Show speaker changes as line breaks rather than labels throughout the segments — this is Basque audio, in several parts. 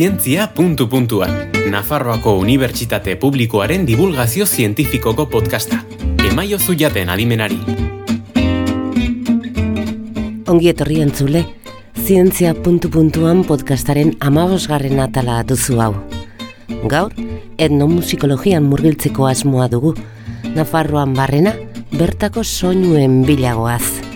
zientzia puntu puntuan. Nafarroako Unibertsitate Publikoaren divulgazio zientifikoko podcasta. Emaio zuiaten adimenari.
Ongi etorri entzule, zientzia puntu puntuan podcastaren amabosgarren atala duzu hau. Gaur, etnomusikologian murgiltzeko asmoa dugu. Nafarroan barrena, bertako soinuen bilagoaz.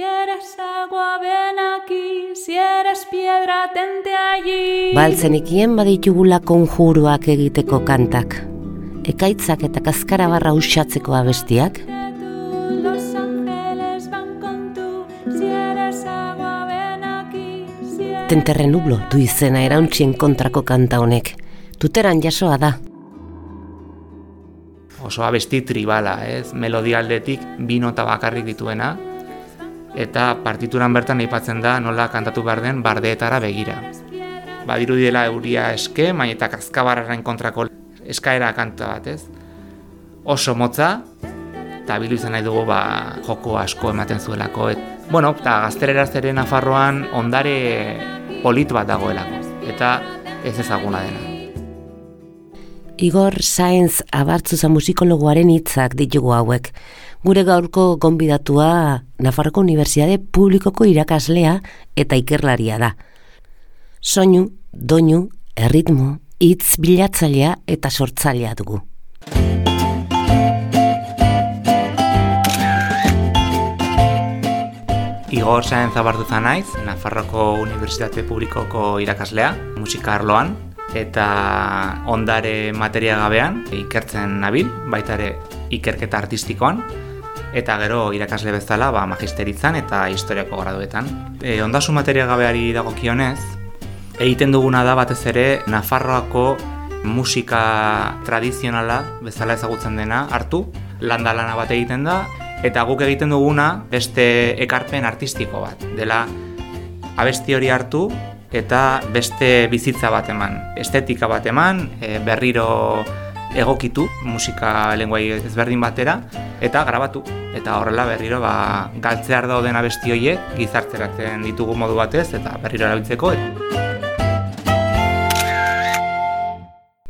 Si eres agua, ven aquí. Si eres piedra, tente allí.
Baltzenekien baditugula konjuruak egiteko kantak. Ekaitzak eta kaskara barra usatzeko abestiak, tenterre nublo du izena erauntzien kontrako kanta honek. Tuteran jasoa da,
oso abesti tribala, ez? Melodia aldetik bi nota bakarrik dituena eta partituran bertan aipatzen da nola kantatu behar den bardeetara begira. Badirudi dela euria eske, baina eta kaskabarraren kontrako eskaera kanta bat, ez? Oso motza, eta bilu izan nahi dugu ba, joko asko ematen zuelako. Et, bueno, eta gazterera zeren Nafarroan ondare polit bat dagoelako, eta ez ezaguna dena.
Igor Saenz abartzuza musikologoaren hitzak ditugu hauek. Gure gaurko gonbidatua Nafarroko Unibertsitate Publikoko irakaslea eta ikerlaria da. Soinu, doinu, erritmo, hitz bilatzailea eta sortzailea dugu.
Igor Saenz Abartuza naiz, Nafarroko Unibertsitate Publikoko irakaslea, musika arloan, eta ondare materia gabean ikertzen nabil, baita ere ikerketa artistikoan, eta gero irakasle bezala ba, magisteritzan eta historiako graduetan. E, ondasun materia gabeari dagokionez, egiten duguna da batez ere Nafarroako musika tradizionala bezala ezagutzen dena hartu, landa lana bat egiten da, eta guk egiten duguna beste ekarpen artistiko bat. Dela abesti hori hartu eta beste bizitza bat eman, estetika bat eman, e, berriro egokitu musika lenguai ezberdin batera eta grabatu. Eta horrela berriro ba, galtzear dauden abesti horiek gizarteratzen ditugu modu batez eta berriro erabiltzeko.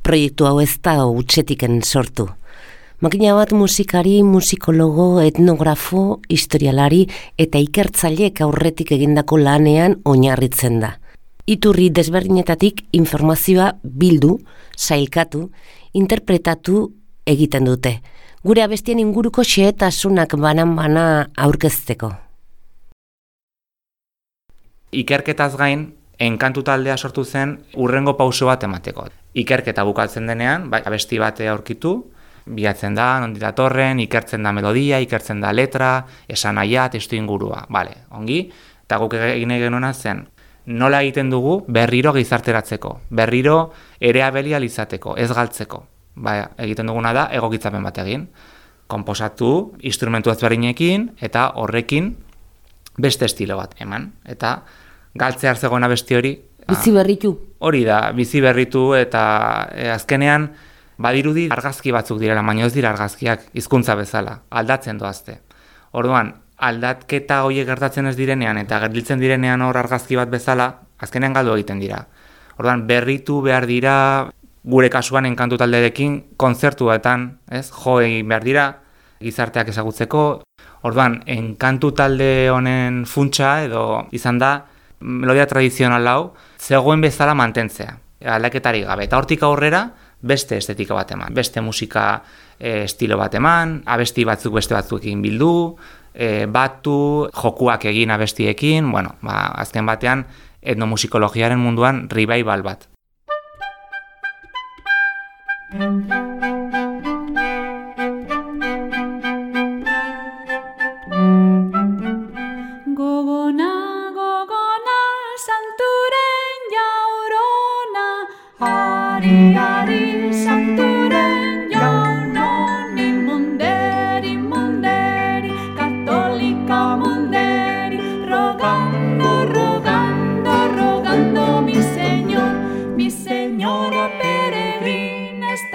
Proiektu hau ez da utxetiken sortu. Makina bat musikari, musikologo, etnografo, historialari eta ikertzaileek aurretik egindako lanean oinarritzen da. Iturri desberdinetatik informazioa bildu, sailkatu, interpretatu egiten dute. Gure abestien inguruko xehetasunak banan-bana aurkezteko.
Ikerketaz gain, enkantu taldea sortu zen urrengo pauso bat emateko. Ikerketa bukatzen denean, bai, abesti bat aurkitu, bilatzen da, nondik datorren, ikertzen da melodia, ikertzen da letra, esan aia, testu ingurua. Bale, ongi, eta guk egin genuena zen, nola egiten dugu berriro gizarteratzeko, berriro ere abelia izateko, ez galtzeko. Ba, egiten duguna da, egokitzapen bat egin. Komposatu, instrumentu ezberdinekin, eta horrekin beste estilo bat eman. Eta galtzear zegoena besti hori, ba,
Bizi berritu.
hori da, bizi berritu eta e, azkenean badirudi argazki batzuk direla, baina ez dira argazkiak hizkuntza bezala, aldatzen doazte. Orduan, aldatketa horiek gertatzen ez direnean eta gelditzen direnean hor argazki bat bezala, azkenean galdu egiten dira. Orduan, berritu behar dira, gure kasuan enkantu talderekin kontzertuetan, ez, jo egin behar dira, gizarteak ezagutzeko. Orduan, enkantu talde honen funtsa edo izan da, melodia tradizional hau, zegoen bezala mantentzea, aldaketari gabe. Eta hortik aurrera, beste estetika bat eman, beste musika e, estilo bat eman, abesti batzuk beste batzuekin bildu, e, batu, jokuak egin abestiekin, bueno, ba, azken batean etnomusikologiaren munduan revival bat.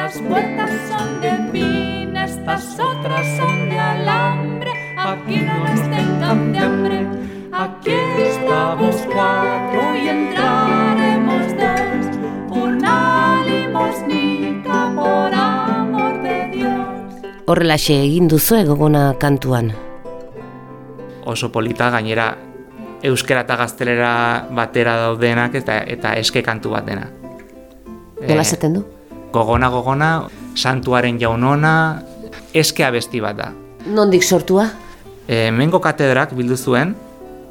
Estas puertas son de pin, estas otras son de alambre, aquí no nos tengan de hambre. Aquí estamos cuatro y entraremos dos, una limosnica por amor de Dios.
Horrelaxe egin duzu egogona kantuan.
Oso polita gainera euskera eta gaztelera batera daudenak eta eta eske kantu bat dena.
Nola
Eh,
esaten du?
Gogona gogona, santuaren jaunona, eske abesti bat da.
Nondik sortua?
E, Mengo katedrak bildu zuen,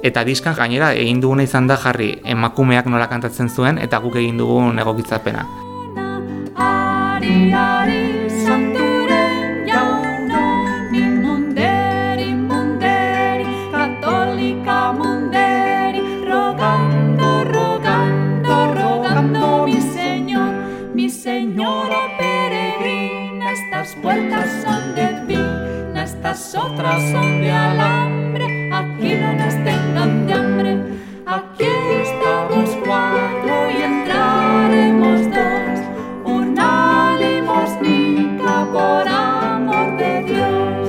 eta diskan gainera egin duguna izan da jarri emakumeak nola kantatzen zuen, eta guk egin dugun egokitzapena.
Señora peregrina, estas puertas son de pina, estas otras son de alambre, aquí no nos tengan de hambre, aquí estamos cuatro y entraremos dos, una limosnica por amor de Dios.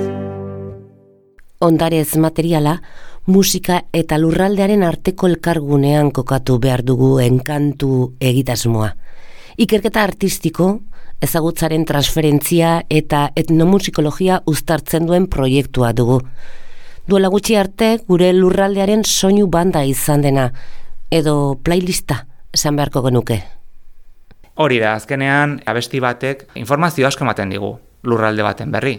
Ondarez materiala, musika eta lurraldearen arteko elkargunean kokatu behar dugu enkantu egitasmoa. Ikerketa artistiko, ezagutzaren transferentzia eta etnomusikologia uztartzen duen proiektua dugu. Duela gutxi arte gure lurraldearen soinu banda izan dena, edo playlista esan beharko genuke.
Hori da, azkenean abesti batek informazio asko ematen digu lurralde baten berri.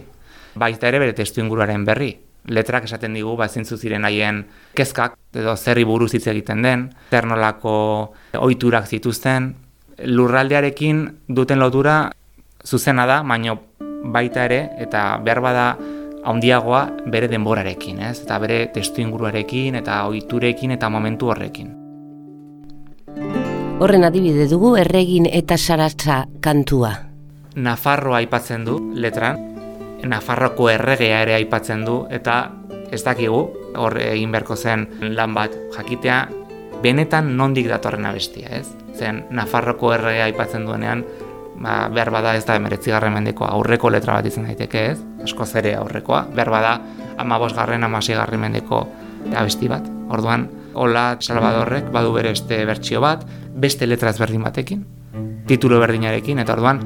Baita ere bere testu inguruaren berri. Letrak esaten digu ba zintzu ziren haien kezkak edo zerri buruz hitz egiten den, zer nolako ohiturak zituzten, lurraldearekin duten lotura zuzena da, baino baita ere eta behar bada handiagoa bere denborarekin, ez? Eta bere testu inguruarekin eta ohiturekin eta momentu horrekin.
Horren adibide dugu erregin eta saratza kantua.
Nafarroa aipatzen du letran, Nafarroko erregea ere aipatzen du eta ez dakigu hor egin beharko zen lan bat jakitea benetan nondik datorren abestia, ez? Zen Nafarroko erregea aipatzen duenean ba, behar bada ez da emeretzigarren mendeko aurreko letra bat izan daiteke ez, askoz ere aurrekoa, behar bada amabosgarren, amasigarren mendeko abesti bat. Orduan, hola Salvadorrek badu bere beste bertsio bat, beste letra ezberdin batekin, titulo berdinarekin, eta orduan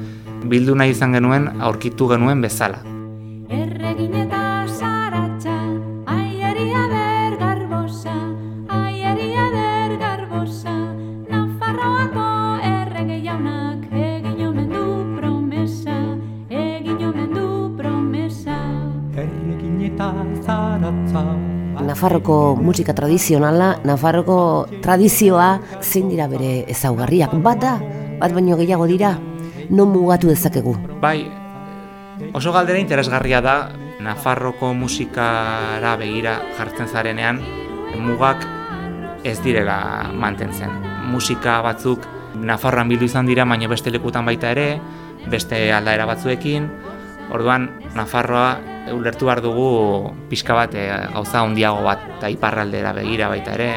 bildu nahi izan genuen aurkitu genuen bezala.
Erregin
Nafarroko musika tradizionala, Nafarroko tradizioa zein dira bere ezaugarriak. Bat da, bat baino gehiago dira, non mugatu dezakegu.
Bai, oso galdera interesgarria da Nafarroko musikara begira jartzen zarenean mugak ez direla mantentzen. Musika batzuk Nafarroan bildu izan dira, baina beste lekutan baita ere, beste aldaera batzuekin. Orduan, Nafarroa ulertu behar dugu pixka bat eh, gauza handiago bat, eta iparraldera begira baita ere.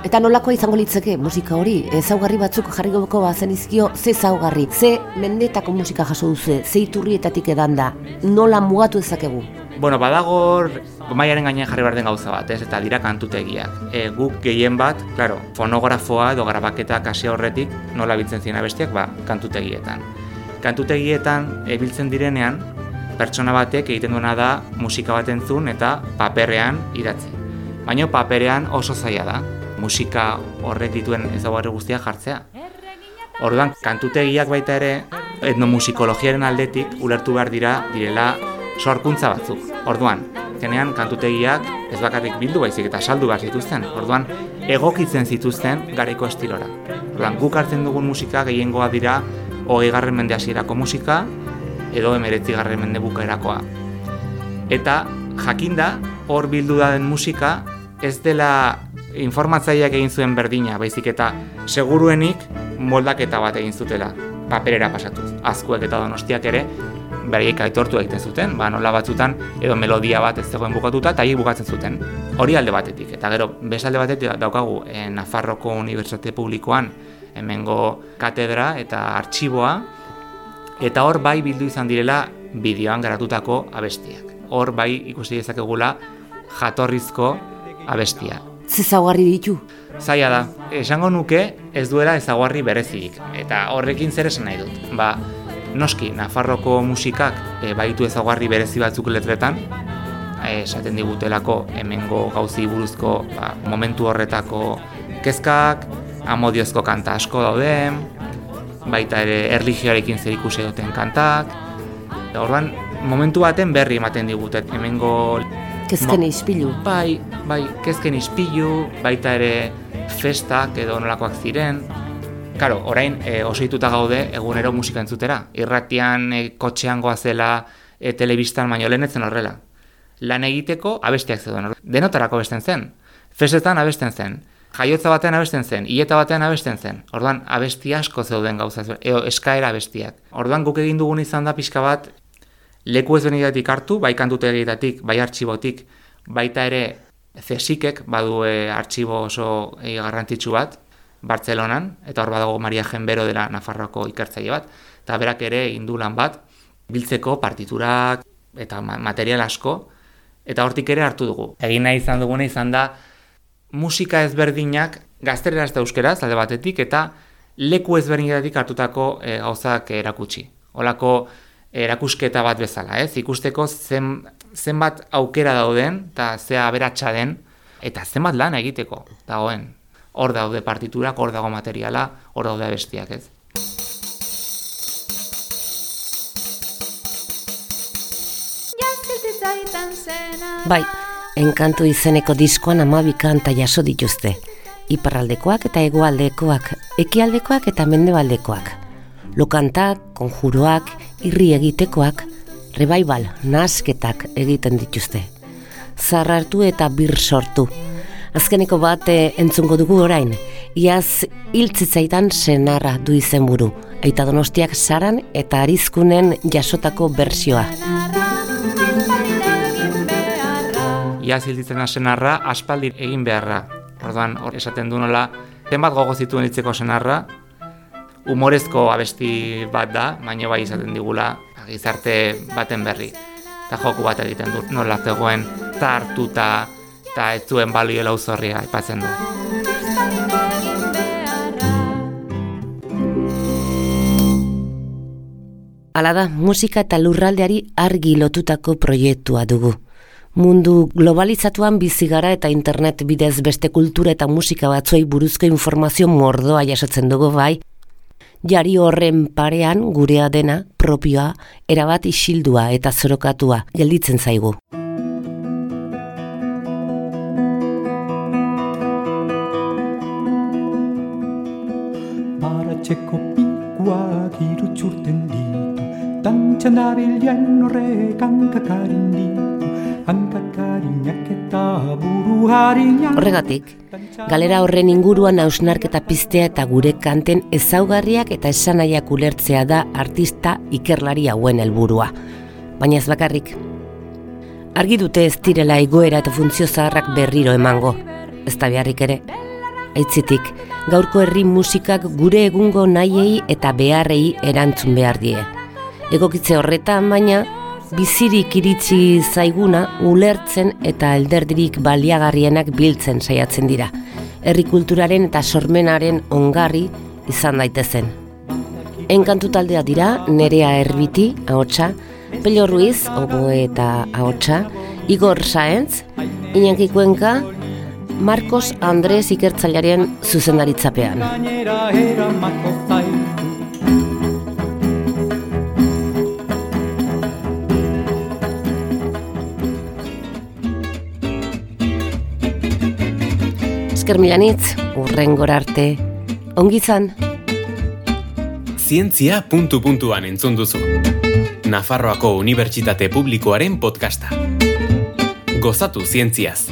Eta nolakoa izango litzeke musika hori? Ezaugarri batzuk jarri gobeko bazen izkio, ze ezaugarri, ze mendetako musika jaso duzu, ze iturrietatik edan da, nola mugatu dezakegu?
Bueno, badagor mailaren gainean jarri behar den gauza bat, ez? Eta dira kantutegiak. E, guk gehien bat, claro, fonografoa edo grabaketak hasi horretik nola biltzen ziren abestiak, ba, kantutegietan. Kantutegietan ebiltzen direnean, pertsona batek egiten duena da musika bat entzun eta paperrean idatzi. Baina paperean oso zaila da, musika horrek dituen ezaugarri guztiak jartzea. Orduan, kantutegiak baita ere, etnomusikologiaren aldetik ulertu behar dira direla sorkuntza batzuk. Orduan, zenean kantutegiak ez bakarrik bildu baizik eta saldu behar zituzten. Orduan, egokitzen zituzten garaiko estilora. Orduan, guk hartzen dugun musika gehiengoa dira hogei garren mende hasierako musika edo emeretzi garren mende bukaerakoa. Eta jakinda hor bildu da den musika ez dela informatzaileak egin zuen berdina, baizik eta seguruenik moldaketa bat egin zutela paperera pasatuz. Azkuek eta donostiak ere beraiek aitortu egiten zuten, ba nola batzutan edo melodia bat ez zegoen bukatuta eta bukatzen zuten. Hori alde batetik eta gero beste alde batetik daukagu eh, Nafarroko Unibertsitate Publikoan hemengo katedra eta artxiboa eta hor bai bildu izan direla bideoan garatutako abestiak. Hor bai ikusi dezakegula jatorrizko abestia.
Zezaugarri ditu.
Zaila da, esango nuke ez duela ezaguarri berezirik, eta horrekin zer esan nahi dut. Ba, noski, Nafarroko musikak e, baitu ezaguarri berezi batzuk letretan, e, esaten digutelako hemengo gauzi buruzko ba, momentu horretako kezkak, amodiozko kanta asko daude, baita ere erligioarekin zer ikusi duten kantak, orduan, momentu baten berri ematen digute hemengo
Kezken izpilu.
Bai, bai, kezken ispilu, baita ere festak edo nolakoak ziren. Karo, orain e, oso ohituta gaude egunero musika entzutera. Irratian, e, kotxean goazela, e, telebistan baino lehenetzen horrela. Lan egiteko abestiak zeuden. Denotarako abesten zen. Festetan abesten zen. Jaiotza batean abesten zen, hileta batean abesten zen. Orduan, abesti asko zeuden gauza, eo, eskaera abestiak. Orduan, guk egin dugun izan da pixka bat, leku ezberdinetatik hartu, bai kantutegietatik, bai artxibotik, baita ere zesikek badu e, artxibo oso e, garrantzitsu bat, Bartzelonan, eta hor badago Maria Jenbero dela Nafarroako ikertzaile bat, eta berak ere indu lan bat, biltzeko partiturak eta ma- material asko, eta hortik ere hartu dugu. Egin nahi izan duguna izan da, musika ezberdinak gaztereraz eta euskeraz alde batetik, eta leku ezberdinetatik hartutako e, gauzak erakutsi. Olako erakusketa bat bezala, ez? Ikusteko zen, zenbat aukera dauden, eta ze aberatsa den, eta zenbat lan egiteko dagoen. Hor daude partiturak, hor dago materiala, hor daude abestiak, ez?
Bai, enkantu izeneko diskoan amabi kanta jaso dituzte. Iparraldekoak eta hegoaldekoak, ekialdekoak eta mendebaldekoak. Lokantak, konjuroak, irri egitekoak, revival, nasketak egiten dituzte. Zarrartu eta bir sortu. Azkeneko bat eh, entzungo dugu orain, iaz hiltzitzaitan senarra du izenburu, aita donostiak saran eta arizkunen jasotako bersioa.
Beharra
Ia zilditzen senarra aspaldi egin beharra. Orduan, hor esaten du nola, zenbat gogo zituen hitzeko senarra, humorezko abesti bat da, baina bai izaten digula gizarte baten berri. Eta joku bat egiten du, nola zegoen zartuta eta ez zuen balio lauzorria aipatzen du.
Hala da, musika eta lurraldeari argi lotutako proiektua dugu. Mundu globalizatuan bizi gara eta internet bidez beste kultura eta musika batzuei buruzko informazio mordoa jasotzen dugu bai. Jari horren parean gurea dena, propioa, erabat isildua eta zorokatua gelditzen zaigu.
Baratzeko pikuak irutxurten ditu Dantxan dabilen horrek hankakarin ditu
Horregatik, galera horren inguruan hausnarketa piztea eta gure kanten ezaugarriak eta esanaiak ulertzea da artista ikerlari hauen helburua. Baina ez bakarrik. Argi dute ez direla egoera eta funtzio zaharrak berriro emango. Ez da beharrik ere. Aitzitik, gaurko herri musikak gure egungo nahiei eta beharrei erantzun behar die. Egokitze horretan baina, bizirik iritsi zaiguna ulertzen eta elderdirik baliagarrienak biltzen saiatzen dira. Herri kulturaren eta sormenaren ongarri izan daitezen. Enkantu taldea dira Nerea Erbiti, ahotsa, Pello Ruiz, oboe eta ahotsa, Igor Saenz, Iñaki Kuenka, Marcos Andres ikertzailearen zuzendaritzapean. Esker milanitz, urrengor arte, ongizan.
Zientzia puntu puntuan entzun duzu. Nafarroako Unibertsitate Publikoaren podcasta. Gozatu zientziaz.